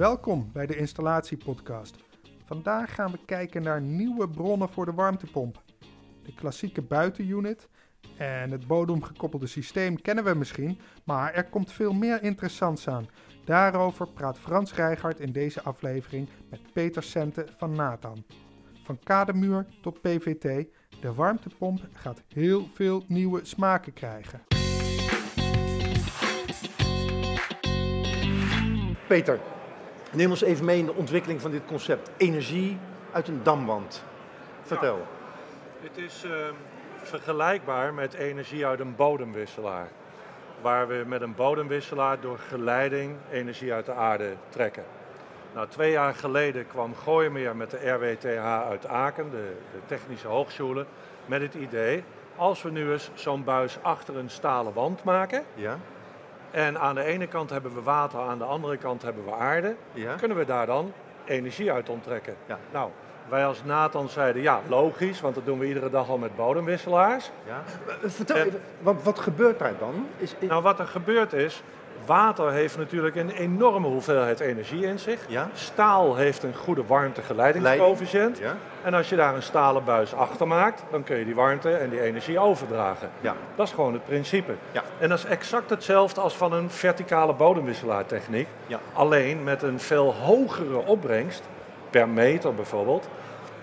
Welkom bij de Installatiepodcast. Vandaag gaan we kijken naar nieuwe bronnen voor de warmtepomp. De klassieke buitenunit en het bodemgekoppelde systeem kennen we misschien, maar er komt veel meer interessants aan. Daarover praat Frans Rijgaard in deze aflevering met Peter Sente van Nathan. Van kademuur tot PVT, de warmtepomp gaat heel veel nieuwe smaken krijgen. Peter, neem ons even mee in de ontwikkeling van dit concept. Energie uit een damwand. Vertel. Het is uh, vergelijkbaar met energie uit een bodemwisselaar. Waar we met een bodemwisselaar door geleiding energie uit de aarde trekken. Nou, twee jaar geleden kwam Gooimeer met de RWTH uit Aken, de, de Technische Hoogschule, met het idee, als we nu eens zo'n buis achter een stalen wand maken, Ja? En aan de ene kant hebben we water, aan de andere kant hebben we aarde. Ja? Kunnen we daar dan energie uit onttrekken? Ja. Nou, wij als Nathan zeiden ja, logisch, want dat doen we iedere dag al met bodemwisselaars. ja? Eh, Vertel En- even, wat, wat gebeurt daar dan? Is, is- Nou, wat er gebeurd is, water heeft natuurlijk een enorme hoeveelheid energie in zich. Ja? Staal heeft een goede warmtegeleidingscoëfficiënt. Ja? En als je daar een stalen buis achter maakt, dan kun je die warmte en die energie overdragen. Ja. Dat is gewoon het principe. Ja. En dat is exact hetzelfde als van een verticale bodemwisselaartechniek. Alleen met een veel hogere opbrengst, per meter bijvoorbeeld,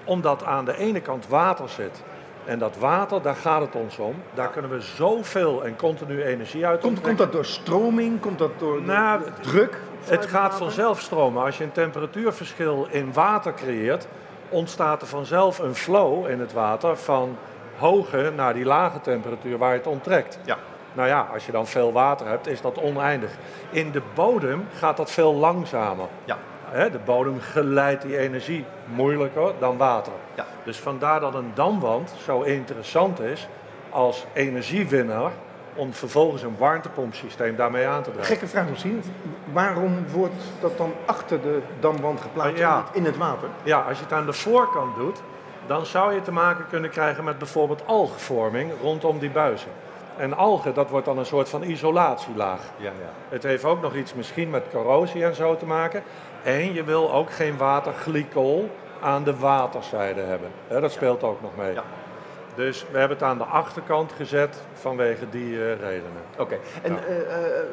omdat aan de ene kant water zit. En dat water, daar gaat het ons om. Daar kunnen we zoveel en continu energie uit Komt, komt dat door stroming? Komt dat door, Nou, druk? Het gaat vanzelf stromen. Als je een temperatuurverschil in water creëert, ontstaat er vanzelf een flow in het water van hoge naar die lage temperatuur waar je het onttrekt. Ja. Nou ja, als je dan veel water hebt, is dat oneindig. In de bodem gaat dat veel langzamer. Ja. Hè, de bodem geleidt die energie moeilijker dan water. Ja. Dus vandaar dat een damwand zo interessant is als energiewinnaar om vervolgens een warmtepompsysteem daarmee aan te brengen. Gekke vraag misschien. Waarom wordt dat dan achter de damwand geplaatst ja. en niet in het water? Ja, als je het aan de voorkant doet, dan zou je te maken kunnen krijgen met bijvoorbeeld algenvorming rondom die buizen. En algen, dat wordt dan een soort van isolatielaag. Ja, ja. Het heeft ook nog iets misschien met corrosie en zo te maken. En je wil ook geen waterglycol aan de waterzijde hebben. Dat speelt ook nog mee. Ja. Dus we hebben het aan de achterkant gezet vanwege die eh, redenen. Oké. En Ja. eh, eh,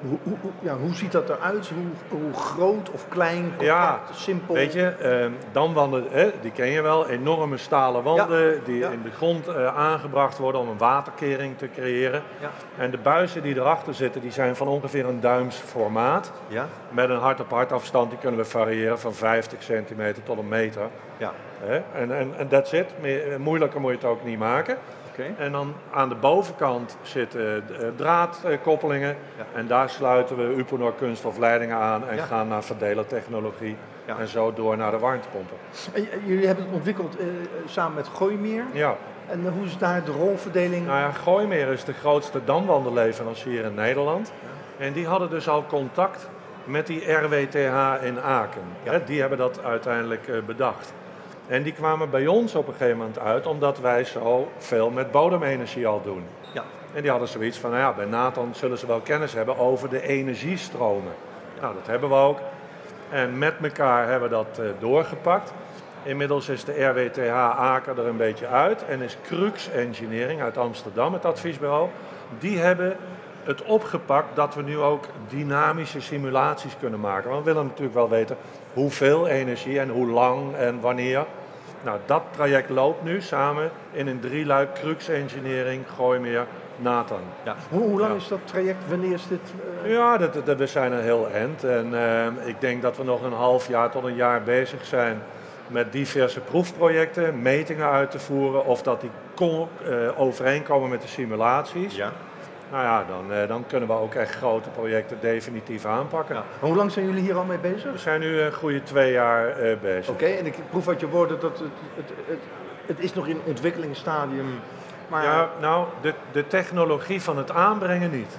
hoe, ja, hoe ziet dat eruit? Hoe, hoe groot of klein, compact, Ja, simpel? Weet je, eh, damwanden, hè, die ken je wel. Enorme stalen wanden die ja. in de grond eh, aangebracht worden om een waterkering te creëren. Ja. En de buizen die erachter zitten, die zijn van ongeveer een duims formaat. Ja? Met een hart-op-hart afstand, die kunnen we variëren van 50 centimeter tot een meter. Ja. En, en, en that's it. Meer- Moeilijker moet je het ook niet maken. Oké. En dan aan de bovenkant zitten eh, draadkoppelingen. Ja. En daar sluiten we Uponor kunststofleidingen aan en Ja. gaan naar verdelertechnologie. Ja. En zo door naar de warmtepompen. En, en jullie hebben het ontwikkeld eh, samen met Gooimeer. Ja, En eh, hoe is daar de rolverdeling? nou ja, Gooimeer is de grootste damwandenleverancier in Nederland. En die hadden dus al contact met die RWTH in Aken. Die hebben dat uiteindelijk eh, bedacht. En die kwamen bij ons op een gegeven moment uit, omdat wij zo veel met bodemenergie al doen. Ja. En die hadden zoiets van, nou ja, bij Nathan zullen ze wel kennis hebben over de energiestromen. Nou, dat hebben we ook. En met elkaar hebben we dat eh, doorgepakt. Inmiddels is de RWTH Aken er een beetje uit en is Crux Engineering uit Amsterdam, het adviesbureau. Die hebben het opgepakt dat we nu ook dynamische simulaties kunnen maken. Want we willen natuurlijk wel weten hoeveel energie en hoe lang en wanneer. Nou, dat traject loopt nu samen in een drieluik Crux Engineering, Gooimeer, Nathan. Ja. Hoe, hoe lang Ja. is dat traject? Wanneer is dit? eh, Ja, dat, dat- we zijn een heel eind. En eh, ik denk dat we nog een half jaar tot een jaar bezig zijn met diverse proefprojecten, metingen uit te voeren. Of dat die kon, eh, overeenkomen met de simulaties. Ja. Nou ja, dan, eh, dan kunnen we ook echt grote projecten definitief aanpakken. ja. Maar hoe lang zijn jullie hier al mee bezig? We zijn nu een goede twee jaar eh, bezig. Oké, en ik proef uit je woorden dat het, het, het, het is nog in ontwikkelingsstadium. Maar Ja, nou, de, de technologie van het aanbrengen niet.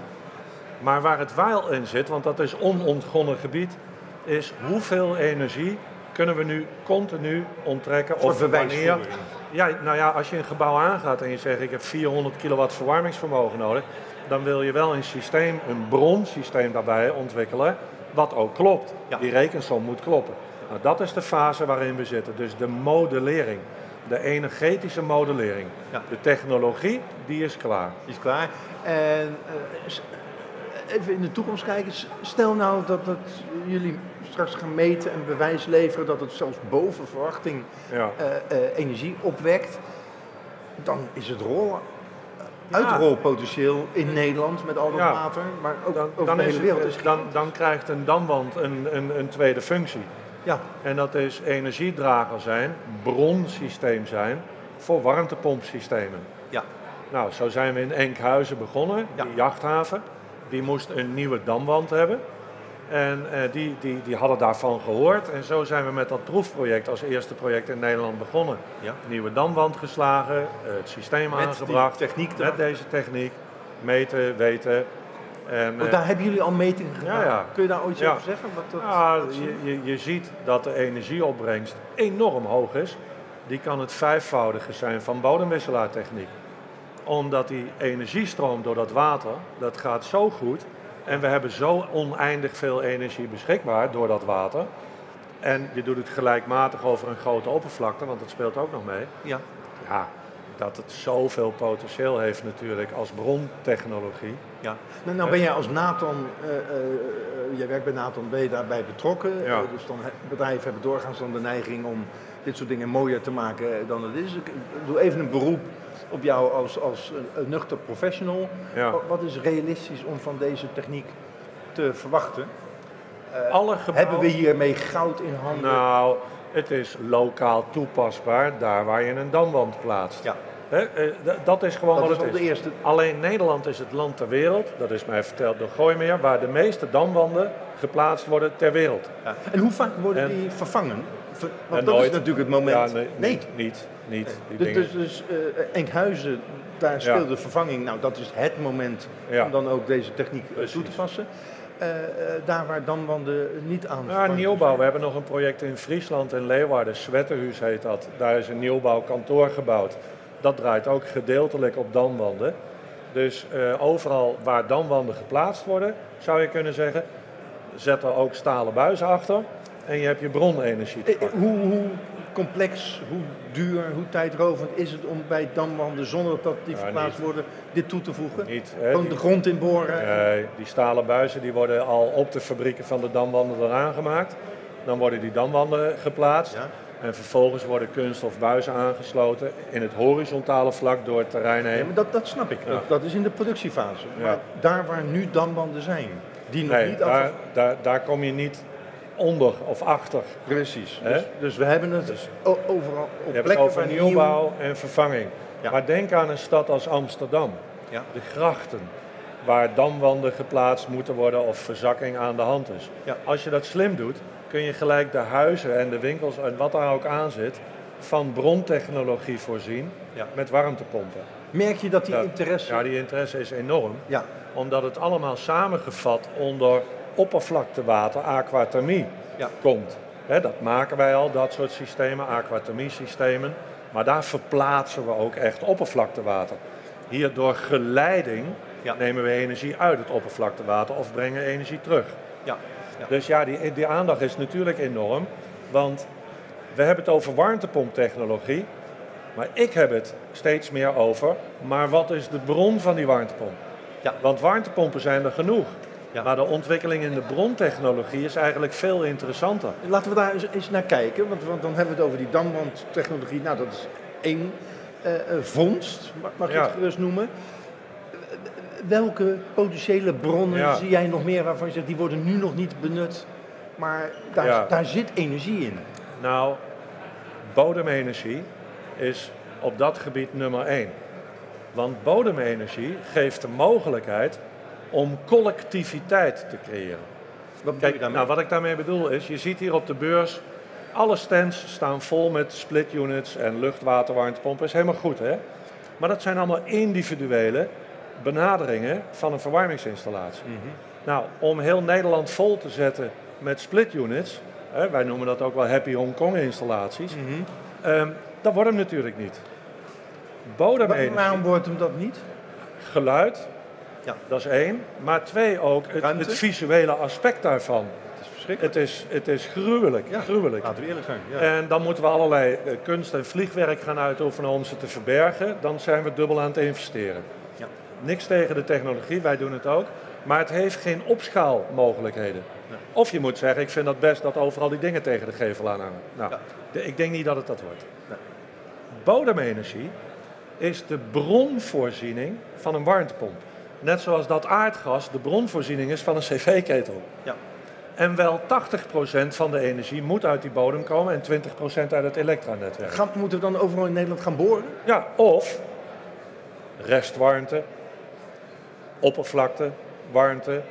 Maar waar het wel in zit, want dat is onontgonnen gebied, is hoeveel energie kunnen we nu continu onttrekken of wanneer. Ja, nou ja, als je een gebouw aangaat en je zegt ik heb 400 kilowatt verwarmingsvermogen nodig, dan wil je wel een systeem, een bronsysteem daarbij ontwikkelen wat ook klopt. Ja. Die rekensom moet kloppen. Nou, dat is de fase waarin we zitten. Dus de modellering, de energetische modellering. Ja. De technologie, die is klaar. Die is klaar. En eh, even in de toekomst kijken. Stel nou dat het, jullie straks gaan meten en bewijs leveren dat het zelfs boven verwachting Ja. eh, eh, energie opwekt. Dan is het rol, Ja. uitrolpotentieel in Nederland met al dat Ja. water, maar ook Dan, over dan, de hele wereld. Is dan, dan krijgt een damwand een, een, een tweede functie. ja, En dat is energiedrager zijn, bronsysteem zijn voor warmtepompsystemen. ja, Nou, zo zijn we in Enkhuizen begonnen, Ja. die jachthaven. Die moest een nieuwe damwand hebben. En eh, die, die, die hadden daarvan gehoord. En zo zijn we met dat proefproject als eerste project in Nederland begonnen. ja. Nieuwe damwand geslagen, eh, het systeem Met aangebracht. techniek met deze techniek. Meten, weten. En, eh, daar hebben jullie al metingen gedaan. Ja, ja. Kun je daar ooit iets over zeggen? Wat dat, ja, wat je, je, je ziet dat de energieopbrengst enorm hoog is. Die kan het vijfvoudige zijn van bodemwisselaartechniek. Omdat die energiestroom door dat water, dat gaat zo goed. En we hebben zo oneindig veel energie beschikbaar door dat water. En je doet het gelijkmatig over een grote oppervlakte, want dat speelt ook nog mee. ja. Ja, dat het zoveel potentieel heeft natuurlijk als brontechnologie. Ja. Nou, nou ben jij als Nathan, eh, eh, eh, jij werkt bij je daarbij betrokken. Ja. Dus dan bedrijven hebben doorgaans dan de neiging om dit soort dingen mooier te maken dan het is. Ik doe even een beroep op jou als, als een, nuchter professional. Ja. Wat- is realistisch om van deze techniek te verwachten? Alle hebben we hiermee goud in handen? Nou, het is lokaal toepasbaar daar waar je een damwand plaatst. ja, eh, dat is gewoon dat is wat al het de is. eerste. Alleen Nederland is het land ter wereld, dat is mij verteld door Gooimeer, waar de meeste damwanden geplaatst worden ter wereld. Ja. En hoe vaak worden En- die vervangen? Ver- Want dat is nooit. natuurlijk het moment. Ja, nee, nee. Niet, niet, niet. Die Dus, dingen. dus, dus eh, Enkhuizen, daar speelt de vervanging. Nou, dat is het moment om dan ook deze techniek eh, toe te passen. Eh, eh, daar waar damwanden niet aan Ja, nieuwbouw. We hebben nog een project in Friesland in Leeuwarden, Swetterhuis heet dat. Daar is een nieuwbouwkantoor gebouwd. Dat draait ook gedeeltelijk op damwanden. Dus eh, overal waar damwanden geplaatst worden, zou je kunnen zeggen, zet er ook stalen buizen achter. En je hebt je bronenergie te pakken. hoe, hoe complex, hoe duur, hoe tijdrovend is het om bij damwanden, zonder dat die Ja, verplaatst worden, dit toe te voegen? Niet, hè, Gewoon die- de grond inboren? Nee, die stalen buizen die worden al op de fabrieken van de damwanden eraan gemaakt. Dan worden die damwanden geplaatst. Ja. En vervolgens worden kunststof buizen aangesloten in het horizontale vlak door het terrein Ja, heen. maar dat, dat snap ik. Ja. Dat, dat is in de productiefase. Ja. Maar daar waar nu damwanden zijn, die nog Nee, niet daar, af... daar, daar kom je niet onder of achter. Precies. Dus, dus we hebben het o- overal op Je plekken over nieuwbouw en vervanging. Ja. Maar denk aan een stad als Amsterdam. Ja. De grachten, waar damwanden geplaatst moeten worden of verzakking aan de hand is. Ja. Als je dat slim doet, kun je gelijk de huizen en de winkels en wat daar ook aan zit, van brontechnologie voorzien Ja. met warmtepompen. Merk je dat die interesse... Ja, die interesse is enorm, Ja. omdat het allemaal samengevat onder oppervlaktewater, aquathermie, Ja. komt. Dat maken wij al, dat soort systemen, aquathermie-systemen. Maar daar verplaatsen we ook echt oppervlaktewater. Hier door geleiding Ja. nemen we energie uit het oppervlaktewater of brengen energie terug. Ja. Ja. Dus ja, die, die aandacht is natuurlijk enorm. Want we hebben het over warmtepomptechnologie. Maar ik heb het steeds meer over, maar wat is de bron van die warmtepomp? Ja. Want warmtepompen zijn er genoeg. Ja. Maar de ontwikkeling in de brontechnologie is eigenlijk veel interessanter. Laten we daar eens, eens naar kijken, want, want dan hebben we het over die damwandtechnologie. Nou, dat is één eh, eh, vondst, mag, Ja. het gerust noemen. Welke potentiële bronnen Ja. zie jij nog meer waarvan je zegt, die worden nu nog niet benut, maar daar, daar zit energie in? Nou, bodemenergie is op dat gebied nummer één. Want bodemenergie geeft de mogelijkheid om collectiviteit te creëren. Wat bedoel je Kijk, nou, wat ik daarmee bedoel is, je ziet hier op de beurs, alle stands staan vol met split units en luchtwaterwarmtepompen. is helemaal goed, hè? Maar dat zijn allemaal individuele benaderingen van een verwarmingsinstallatie. Mhm. Nou, om heel Nederland vol te zetten met split units, hè, wij noemen dat ook wel happy Hongkong installaties, Mhm. ehm, dat wordt hem natuurlijk niet. Bodemenergie, Waarom wordt hem dat niet? geluid, Ja. dat is één. Maar twee ook, het, het visuele aspect daarvan. verschrikkelijk. Het is, het is gruwelijk, Ja. gruwelijk. Laten we eerlijk zijn. Ja. En dan moeten we allerlei eh, kunst- en vliegwerk gaan uitoefenen om ze te verbergen. Dan zijn we dubbel aan het investeren. Ja. Niks tegen de technologie, wij doen het ook. Maar het heeft geen opschaalmogelijkheden. Nee. Of je moet zeggen, ik vind dat best dat overal die dingen tegen de gevel aan hangen. Nou, de- ik denk niet dat het dat wordt. Nee. Bodemenergie is de bronvoorziening van een warmtepomp. Net zoals dat aardgas de bronvoorziening is van een cv-ketel. Ja. En wel 80% van de energie moet uit die bodem komen en 20% uit het elektronetwerk. Gaan, moeten we dan overal in Nederland gaan boren? Ja, of restwarmte, oppervlakte, warmte.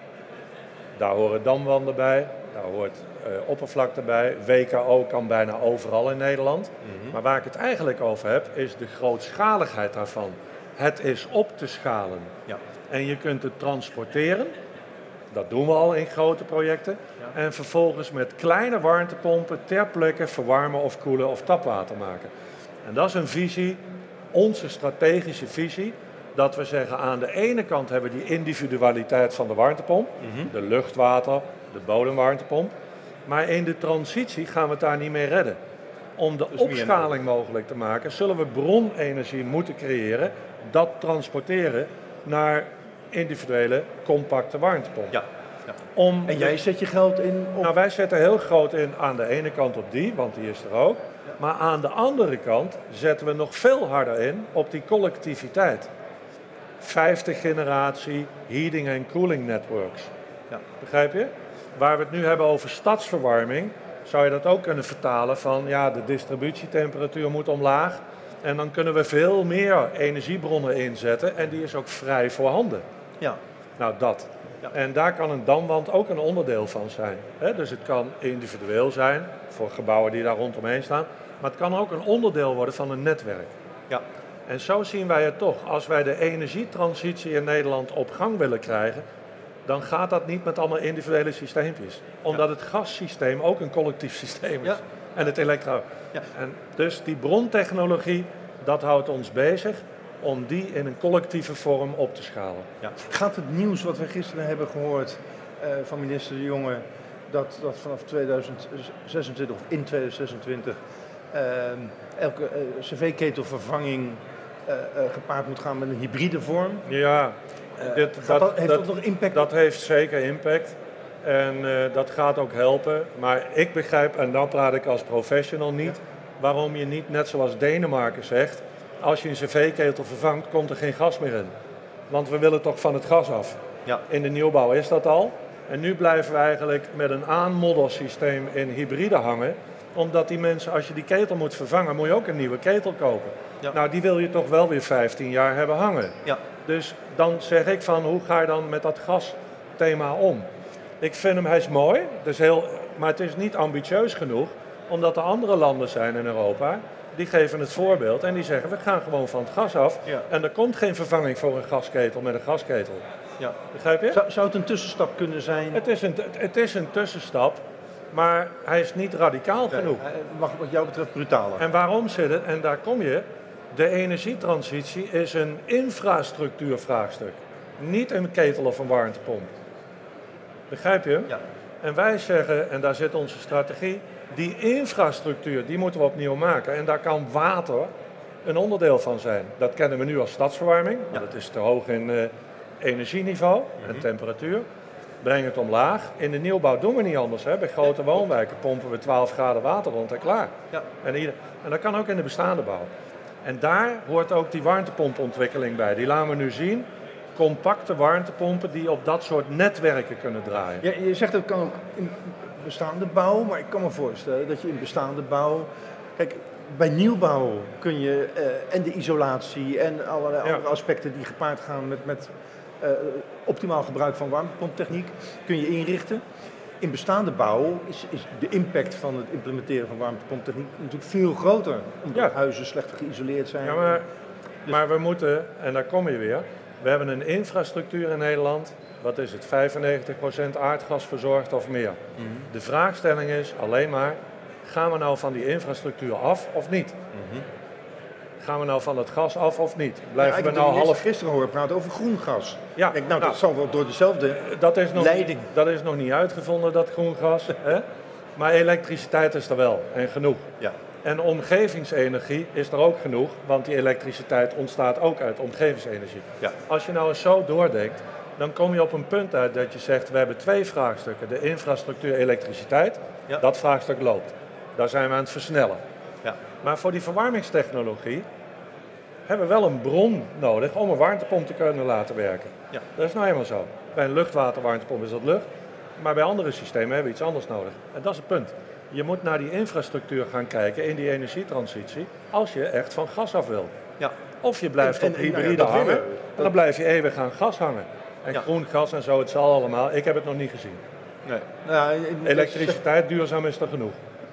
Daar horen damwanden bij, daar hoort eh, oppervlakte bij. WKO kan bijna overal in Nederland. Maar waar ik het eigenlijk over heb, is de grootschaligheid daarvan. Het is op te schalen. Ja. En je kunt het transporteren. Dat doen we al in grote projecten. Ja. En vervolgens met kleine warmtepompen ter plekke verwarmen of koelen of tapwater maken. En dat is een visie, onze strategische visie. Dat we zeggen aan de ene kant hebben we die individualiteit van de warmtepomp. Mhm. De luchtwater, de bodemwarmtepomp. Maar in de transitie gaan we het daar niet mee redden. Om de Dus opschaling mogelijk te maken, zullen we bronenergie moeten creëren. Dat transporteren naar individuele, compacte warmtepompen. Ja. ja. Om En jij zet je geld in op... nou, wij zetten heel groot in aan de ene kant op die, want die is er ook. Maar aan de andere kant zetten we nog veel harder in op die collectiviteit. Vijfde generatie heating en cooling networks. Ja. Begrijp je? Waar we het nu hebben over stadsverwarming, zou je dat ook kunnen vertalen van ja, de distributietemperatuur moet omlaag. En dan kunnen we veel meer energiebronnen inzetten en die is ook vrij voorhanden. ja. Nou, dat. Ja. En daar kan een damwand ook een onderdeel van zijn. Hè? Dus het kan individueel zijn voor gebouwen die daar rondomheen staan. Maar het kan ook een onderdeel worden van een netwerk. Ja. En zo zien wij het toch. Als wij de energietransitie in Nederland op gang willen krijgen, dan gaat dat niet met allemaal individuele systeempjes. Omdat het gassysteem ook een collectief systeem is. Ja. En het elektro. Ja. En dus die brontechnologie, dat houdt ons bezig om die in een collectieve vorm op te schalen. Gaat het nieuws wat we gisteren hebben gehoord eh, van minister De Jonge, dat, dat vanaf 2026 of in 2026 ehm, elke eh, cv-ketelvervanging eh, gepaard moet gaan met een hybride vorm? Ja, Dit- dat- dat, heeft dat, dat- nog impact? Dat heeft zeker impact. En eh, dat gaat ook helpen. Maar ik begrijp, en dan praat ik als professional niet, waarom je niet, net zoals Denemarken zegt, als je een cv-ketel vervangt, komt er geen gas meer in. Want we willen toch van het gas af. Ja. In de nieuwbouw is dat al. En nu blijven we eigenlijk met een aanmoddersysteem in hybride hangen. Omdat die mensen, als je die ketel moet vervangen, moet je ook een nieuwe ketel kopen. Ja. Nou, die wil je toch wel weer 15 jaar hebben hangen. Ja. Dus dan zeg ik van, hoe ga je dan met dat gasthema om? Ik vind hem, hij is mooi, dus heel, maar het is niet ambitieus genoeg. Omdat er andere landen zijn in Europa, die geven het voorbeeld en die zeggen, we gaan gewoon van het gas af. Ja. En er komt geen vervanging voor een gasketel met een gasketel. Ja. Begrijp je? Zou, zou het een tussenstap kunnen zijn? Het is, een, het is een tussenstap, maar hij is niet radicaal genoeg. Mag wat jou betreft brutaler? En waarom zit het? En daar kom je. De energietransitie is een infrastructuurvraagstuk. Niet een ketel of een warmtepomp. Begrijp je? Ja. En wij zeggen, en daar zit onze strategie, die infrastructuur die moeten we opnieuw maken. En daar kan water een onderdeel van zijn. Dat kennen we nu als stadsverwarming. want Ja. Dat is te hoog in eh, energieniveau en temperatuur. Breng het omlaag. In de nieuwbouw doen we niet anders. Hè. Bij grote woonwijken pompen we 12 graden water rond en klaar. Ja. En, ieder- en dat kan ook in de bestaande bouw. En daar hoort ook die warmtepompontwikkeling bij. Die laten we nu zien. Compacte warmtepompen die op dat soort netwerken kunnen draaien. Ja, je zegt dat kan ook in bestaande bouw, maar ik kan me voorstellen dat je in bestaande bouw. Kijk, bij nieuwbouw kun je eh, en de isolatie en allerlei Ja. andere aspecten die gepaard gaan met, met eh, optimaal gebruik van warmtepomptechniek, kun je inrichten. In bestaande bouw is, is de impact van het implementeren van warmtepomptechniek natuurlijk veel groter. Omdat Ja. huizen slechter geïsoleerd zijn. Ja, maar, maar we moeten, en daar kom je weer, we hebben een infrastructuur in Nederland, wat is het, 95% aardgas verzorgd of meer. De vraagstelling is alleen maar, gaan we nou van die infrastructuur af of niet? gaan we nou van het gas af of niet? Blijven we nou half... gisteren horen praten over groen gas. Ja, Ik denk, nou, nou, dat zal wel door dezelfde dat is nog, leiding. dat is nog niet uitgevonden, dat groen gas. hè? Maar elektriciteit is er wel en genoeg. Ja. En omgevingsenergie is er ook genoeg, want die elektriciteit ontstaat ook uit omgevingsenergie. Ja. Als je nou eens zo doordenkt, dan kom je op een punt uit dat je zegt, we hebben twee vraagstukken. De infrastructuur elektriciteit, Ja. dat vraagstuk loopt. Daar zijn we aan het versnellen. Ja. Maar voor die verwarmingstechnologie hebben we wel een bron nodig om een warmtepomp te kunnen laten werken. Ja. Dat is nou eenmaal zo. Bij een luchtwaterwarmtepomp is dat lucht, maar bij andere systemen hebben we iets anders nodig. En dat is het punt. Je moet naar die infrastructuur gaan kijken in die energietransitie als je echt van gas af wil. Ja. Of je blijft En- op nou ja, hybride hangen, en dan blijf je eeuwig aan gas hangen. En Ja. groen gas en zo, het zal allemaal. Ik heb het nog niet gezien. Nee. Nou, ja, Elektriciteit, duurzaam is er genoeg.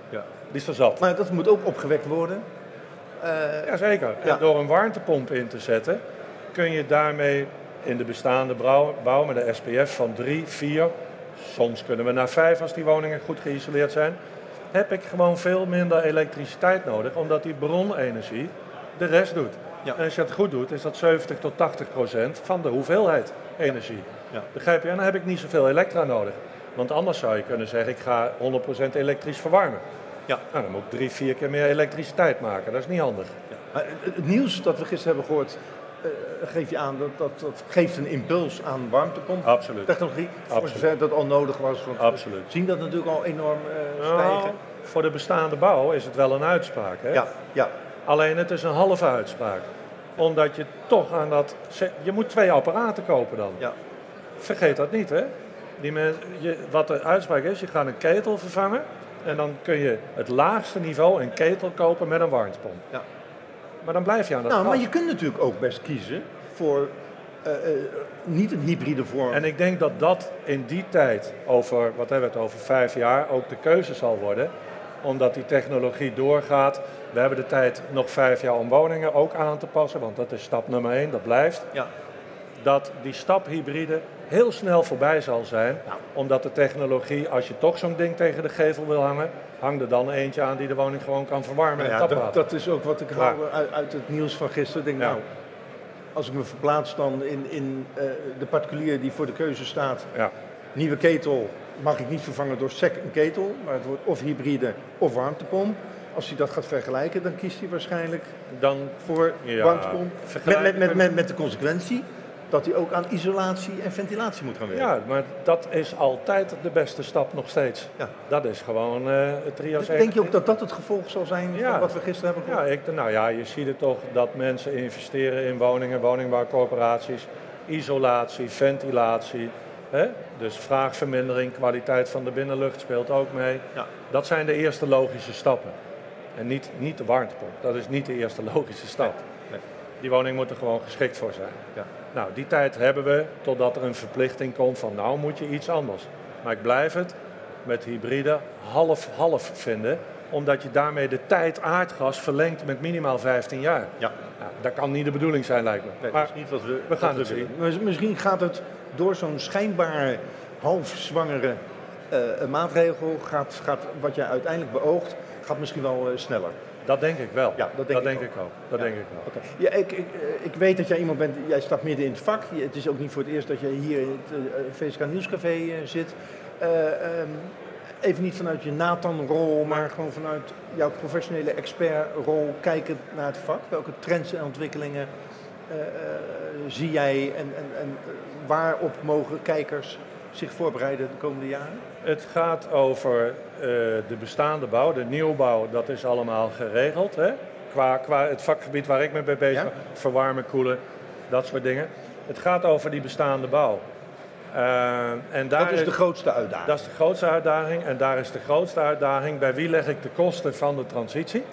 Ja. Die is er zat. Maar dat moet ook opgewekt worden. Eh, Jazeker. En door een warmtepomp in te zetten, kun je daarmee in de bestaande bouw, bouw met een SPF van 3, 4, soms kunnen we naar 5 als die woningen goed geïsoleerd zijn, heb ik gewoon veel minder elektriciteit nodig, omdat die bronenergie de rest doet. Ja. En als je het goed doet, is dat 70 tot 80 procent van de hoeveelheid energie. Ja. Begrijp je? En dan heb ik niet zoveel elektra nodig. Want anders zou je kunnen zeggen, ik ga 100% elektrisch verwarmen. Ja. Nou, dan moet ik drie, vier keer meer elektriciteit maken. Dat is niet handig. Ja. Maar het nieuws dat we gisteren hebben gehoord, eh geeft je aan dat, dat dat geeft een impuls aan warmtepomp. Absoluut. Technologie, Absoluut. dat al nodig was. Want Absoluut. we zien dat natuurlijk al enorm eh, Nou, stijgen. voor de bestaande bouw is het wel een uitspraak. Hè? Ja, ja, Alleen het is een halve uitspraak. Omdat je toch aan dat... Je moet twee apparaten kopen dan. ja. Vergeet dat niet, hè? Die men, je, wat de uitspraak is, je gaat een ketel vervangen. En dan kun je het laagste niveau een ketel kopen met een warmtepomp. Ja. Maar dan blijf je aan dat Nou, maar je kunt natuurlijk ook best kiezen voor eh, eh, niet een hybride vorm. En ik denk dat dat in die tijd, over, wat hebben we het over vijf jaar, ook de keuze zal worden. Omdat die technologie doorgaat. We hebben de tijd nog vijf jaar om woningen ook aan te passen, want dat is stap nummer één, dat blijft. ja. Dat die stap hybride heel snel voorbij zal zijn. Nou. Omdat de technologie, als je toch zo'n ding tegen de gevel wil hangen, hang er dan eentje aan die de woning gewoon kan verwarmen Nou ja, dat, dat is ook wat ik hou uit, uit het nieuws van gisteren. Denk, Ja. nou, als ik me verplaats dan in, in eh, de particulier die voor de keuze staat, Ja. nieuwe ketel mag ik niet vervangen door sec een ketel, maar het wordt of hybride of warmtepomp. Als hij dat gaat vergelijken, dan kiest hij waarschijnlijk Dan voor warmtepomp. Met, met- met, met de consequentie dat hij ook aan isolatie en ventilatie moet gaan werken. ja, maar dat is altijd de beste stap nog steeds. Ja. Dat is gewoon eh het trio's Denk je ook dat dat het gevolg zal zijn Ja. van wat we gisteren hebben Ja, gehoord? ik, nou ja, je ziet het toch dat mensen investeren in woningen, woningbouwcorporaties, isolatie, ventilatie. Hè? Dus vraagvermindering, kwaliteit van de binnenlucht speelt ook mee. Ja. Dat zijn de eerste logische stappen. En niet, niet de warmtepomp, dat is niet de eerste logische stap. Nee. Die woning moet er gewoon geschikt voor zijn. Ja. Nou, die tijd hebben we totdat er een verplichting komt van nou moet je iets anders. Maar ik blijf het met hybride half-half vinden, omdat je daarmee de tijd aardgas verlengt met minimaal 15 jaar. Ja. Nou, dat kan niet de bedoeling zijn, lijkt me. Nee, maar dat is niet wat we, we gaan wat het zien. Misschien gaat het door zo'n schijnbaar halfzwangere eh, maatregel, gaat, gaat wat jij uiteindelijk beoogt, gaat misschien wel eh, sneller. Dat denk ik wel. Ja, dat denk ik ik ook. Dat Ja. denk ik wel. Ja, ik, ik, eh, ik weet dat jij iemand bent, jij staat midden in het vak. Je- Het is ook niet voor het eerst dat jij hier in het eh, VSK Nieuwscafé eh, zit. Eh, ehm, even niet vanuit je Nathan-rol, maar gewoon vanuit jouw professionele expertrol kijken naar het vak. Welke trends en ontwikkelingen zie jij en, en, en waarop mogen kijkers zich voorbereiden de komende jaren? Het gaat over eh, de bestaande bouw, de nieuwbouw, dat is allemaal geregeld. Hè? Qua, qua het vakgebied waar ik me mee bezig Ja. ben, verwarmen, koelen, dat soort dingen. Het gaat over die bestaande bouw. Eh, en daar Dat is de grootste uitdaging. dat is de grootste uitdaging. En daar is de grootste uitdaging bij wie leg ik de kosten van de transitie.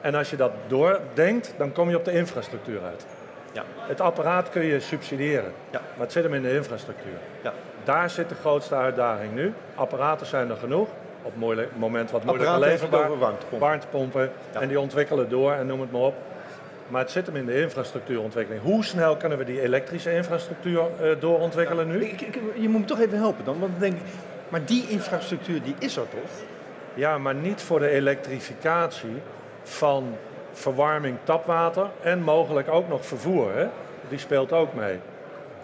En als je dat doordenkt, dan kom je op de infrastructuur uit. Ja. Het apparaat kun je subsidiëren, Ja. Maar het zit hem in de infrastructuur. Ja. Daar zit de grootste uitdaging nu. Apparaten zijn er genoeg. Op moeilijk- moment wat moeilijker leverbaar. warmtepompen. Warmtepompen. Ja. En die ontwikkelen door en noem het maar op. Maar het zit hem in de infrastructuurontwikkeling. Hoe snel kunnen we die elektrische infrastructuur eh, doorontwikkelen nu? Ik, ik, je moet me toch even helpen dan, want dan denk ik, maar die infrastructuur die is er toch? Ja, maar niet voor de elektrificatie van verwarming, tapwater en mogelijk ook nog vervoer. Hè? Die speelt ook mee.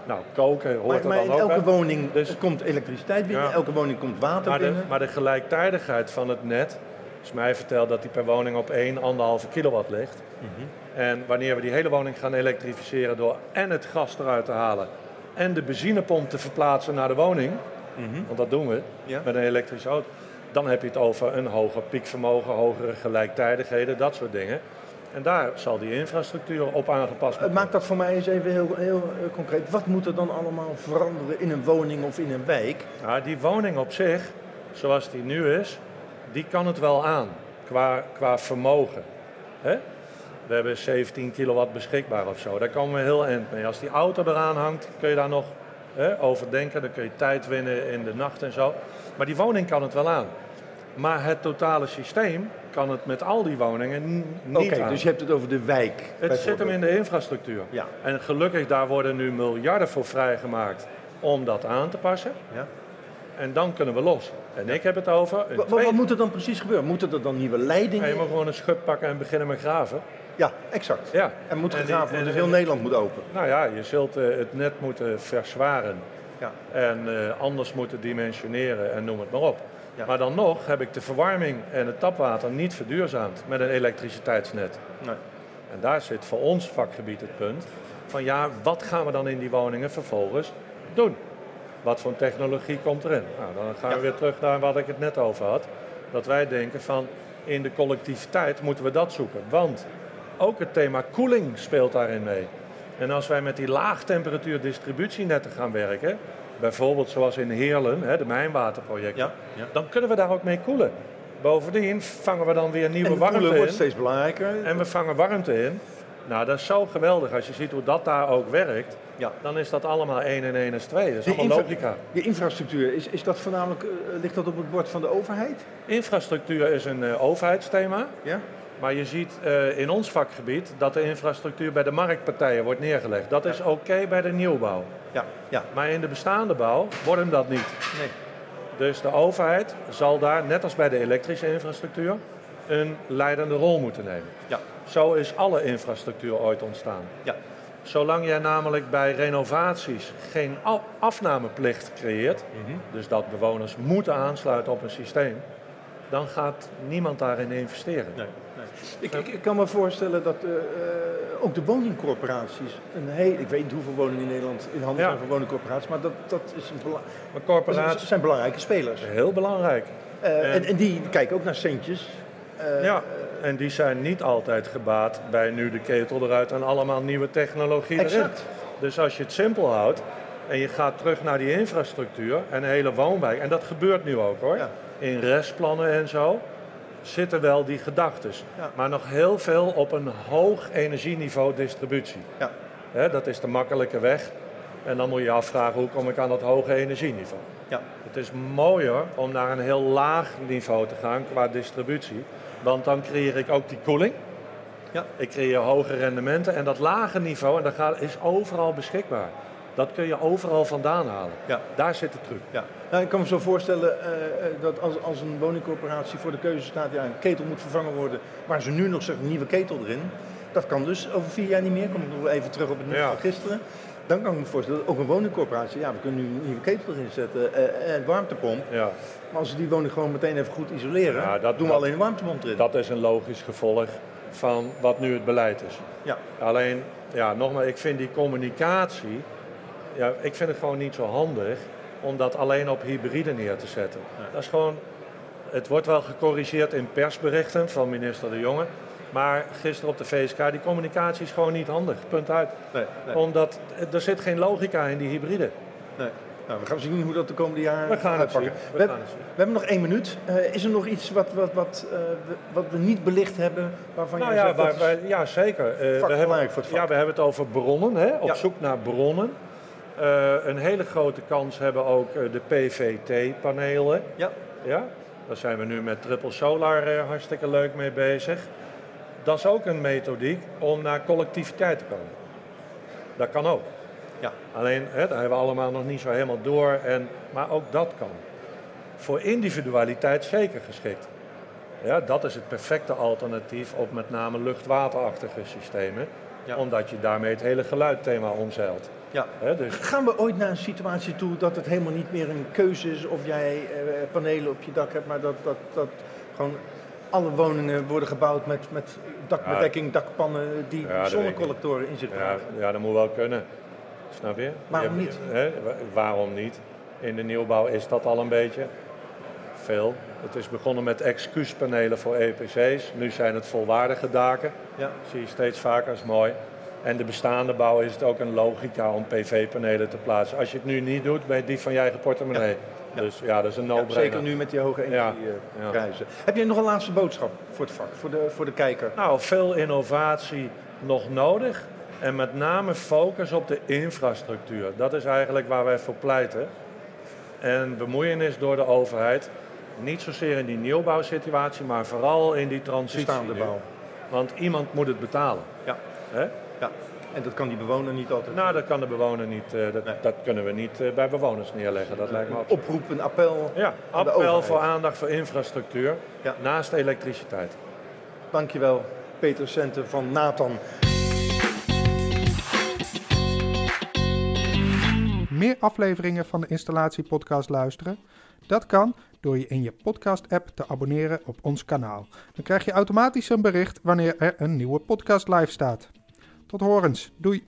Nou, koken hoort Maar, er dan ook elke woning Dus- komt elektriciteit binnen, Ja. elke woning komt water Maar de, binnen. maar de gelijktijdigheid van het net, is mij verteld dat die per woning op 1, 1,5 kilowatt ligt. Mhm. En wanneer we die hele woning gaan elektrificeren door en het gas eruit te halen en de benzinepomp te verplaatsen naar de woning, want dat doen we Ja. met een elektrische auto, dan heb je het over een hoger piekvermogen, hogere gelijktijdigheden, dat soort dingen. En daar zal die infrastructuur op aangepast worden. Maak dat voor mij eens even heel, heel concreet. Wat moet er dan allemaal veranderen in een woning of in een wijk? Nou, die woning op zich, zoals die nu is, die kan het wel aan qua, qua vermogen. We hebben 17 kilowatt beschikbaar of zo. Daar komen we heel eind mee. Als die auto eraan hangt, kun je daar nog hè, over denken. Dan kun je tijd winnen in de nacht en zo. Maar die woning kan het wel aan. Maar het totale systeem kan het met al die woningen Oké, niet dus je hebt het over de wijk. Het zit hem in de infrastructuur. Ja. En gelukkig, daar worden nu miljarden voor vrijgemaakt om dat aan te passen. Ja. En dan kunnen we los. En ik heb het over. Twee- Wat, moet er dan precies gebeuren? Moeten er dan nieuwe Ja, leidingen? je moet gewoon een schub pakken en beginnen met graven. Ja, exact. Ja. Moet En die- gegraven worden, en- dus heel Nederland moet open. Nou ja, je zult eh, het net moeten verzwaren. Ja. En eh, anders moeten dimensioneren en noem het maar op. Ja. Maar dan nog heb ik de verwarming en het tapwater niet verduurzaamd met een elektriciteitsnet. Nee. En daar zit voor ons vakgebied het punt van ja, wat gaan we dan in die woningen vervolgens doen? Wat voor technologie komt erin? Nou, dan gaan we weer terug naar wat ik het net over had. Dat wij denken van in de collectiviteit moeten we dat zoeken. Want ook het thema koeling speelt daarin mee. En als wij met die laagtemperatuur distributienetten gaan werken, bijvoorbeeld zoals in Heerlen, hè, de mijnwaterprojecten, Ja, ja. dan kunnen we daar ook mee koelen. Bovendien vangen we dan weer nieuwe En warmte koelen wordt in. steeds belangrijker. En we vangen warmte in. Nou, dat is zo geweldig. Als je ziet hoe dat daar ook werkt, Ja. dan is dat allemaal 1 en 1 is 2. Dat is allemaal infra- logica. Die infrastructuur, is, is dat voornamelijk, eh, ligt dat op het bord van de overheid? Infrastructuur is een eh, overheidsthema. Ja? Maar je ziet eh, in ons vakgebied dat de infrastructuur bij de marktpartijen wordt neergelegd. Dat is oké bij de nieuwbouw. Ja, ja. Maar in de bestaande bouw wordt hem dat niet. Nee. Dus de overheid zal daar, net als bij de elektrische infrastructuur, een leidende rol moeten nemen. Ja. Zo is alle infrastructuur ooit ontstaan. Ja. Zolang jij namelijk bij renovaties geen afnameplicht creëert, dus dat bewoners moeten aansluiten op een systeem, dan gaat niemand daarin investeren. Nee. Ik, ik, ik kan me voorstellen dat eh, eh, ook de woningcorporaties, een ik weet niet hoeveel woningen in Nederland in handen zijn van woningcorporaties, maar dat, dat, is een Maar corporaties zijn belangrijke spelers. heel belangrijk. Eh, en, en die kijken ook naar centjes. Ja, en die zijn niet altijd gebaat bij nu de ketel eruit en allemaal nieuwe technologie erin. Exact. Dus als je het simpel houdt en je gaat terug naar die infrastructuur en een hele woonwijk, en dat gebeurt nu ook hoor, Ja. in restplannen en zo, zitten wel die gedachten. Ja. Maar nog heel veel op een hoog energieniveau distributie. Ja. Dat is de makkelijke weg. En dan moet je je afvragen, hoe kom ik aan dat hoge energieniveau? Ja. Het is mooier om naar een heel laag niveau te gaan qua distributie. Want dan creëer ik ook die koeling. Ja. Ik creëer hoge rendementen. En dat lage niveau, en dat gaat, is overal beschikbaar. Dat kun je overal vandaan halen. Ja. Daar zit de truc. Ja. Nou, ik kan me zo voorstellen eh, eh, dat als, als een woningcorporatie voor de keuze staat, ja, een ketel moet vervangen worden, waar ze nu nog zeggen, een nieuwe ketel erin. Dat kan dus over vier jaar niet meer. Kom ik nog even terug op het nieuws Ja. van gisteren. Dan kan ik me voorstellen dat ook een woningcorporatie, ja, we kunnen nu een nieuwe ketel erin zetten eh, en warmtepomp. Ja. Maar als we die woning gewoon meteen even goed isoleren, Ja, dat- doen we dat- alleen een warmtepomp erin. Dat is een logisch gevolg van wat nu het beleid is. Ja. Alleen, ja, nogmaals, ik vind die communicatie, ja, ik vind het gewoon niet zo handig om dat alleen op hybride neer te zetten. Dat is gewoon, het wordt wel gecorrigeerd in persberichten van minister De Jonge, maar gisteren op de VSK, die communicatie is gewoon niet handig, punt uit. Nee, nee, Omdat er zit geen logica in die hybride. nee. Nou, we gaan zien hoe dat de komende jaren We gaan het uitpakken. We, We gaan het zien. we hebben nog één minuut. Eh, is er nog iets wat, wat, wat, eh, we, wat we niet belicht hebben, waarvan Nou jij ja, zegt, ja zeker. Eh, we, hebben, voor het vak. ja, we hebben het over bronnen, hè? op Ja. zoek naar bronnen. Eh, een hele grote kans hebben ook eh, de PVT-panelen. Ja. Ja? Daar zijn we nu met triple solar eh, hartstikke leuk mee bezig. Dat is ook een methodiek om naar collectiviteit te komen. Dat kan ook. Ja. Alleen, hè, daar hebben we allemaal nog niet zo helemaal door. En, maar ook dat kan. Voor individualiteit zeker geschikt. Ja, dat is het perfecte alternatief op met name luchtwaterachtige systemen. Ja. Omdat je daarmee het hele geluidthema omzeilt. Ja. Hè, dus, Gaan we ooit naar een situatie toe dat het helemaal niet meer een keuze is of jij eh, panelen op je dak hebt, maar dat, dat, dat gewoon alle woningen worden gebouwd met, met dakbedekking, dakpannen die Ja, zonnecollectoren in zich ja, dragen? ja, dat moet wel kunnen. Snap je? Waarom Je- niet? Waarom niet? In de nieuwbouw is dat al een beetje. Veel. Het is begonnen met excuuspanelen voor EPC's. Nu zijn het volwaardige daken. Ja. zie je steeds vaker, is mooi. En de bestaande bouw is het ook een logica om PV-panelen te plaatsen. Als je het nu niet doet, ben je die van je eigen portemonnee. Ja. Dus ja, dat is een Ja, no-brainer. zeker nu met die hoge Ja. energieprijzen. Heb jij nog een laatste boodschap voor het vak, voor de, voor de kijker? Nou, veel innovatie nog nodig. En met name focus op de infrastructuur. Dat is eigenlijk waar wij voor pleiten. En bemoeienis door de overheid. Niet zozeer in die nieuwbouwsituatie, maar vooral in die transitie. Bestaande bouw. Want iemand moet het betalen. Ja. Hè? ja. En dat kan die bewoner niet altijd. Nou, dat kan de bewoner niet, eh, dat, Nee. dat kunnen we niet eh, bij bewoners neerleggen. Dat lijkt me een absoluut. oproep, een appel. Ja, appel voor aandacht voor infrastructuur Ja. naast elektriciteit. Dankjewel, Peter Centen van Nathan. Meer afleveringen van de installatiepodcast luisteren? Dat kan door je in je podcast-app te abonneren op ons kanaal. Dan krijg je automatisch een bericht wanneer er een nieuwe podcast live staat. Tot horens. Doei.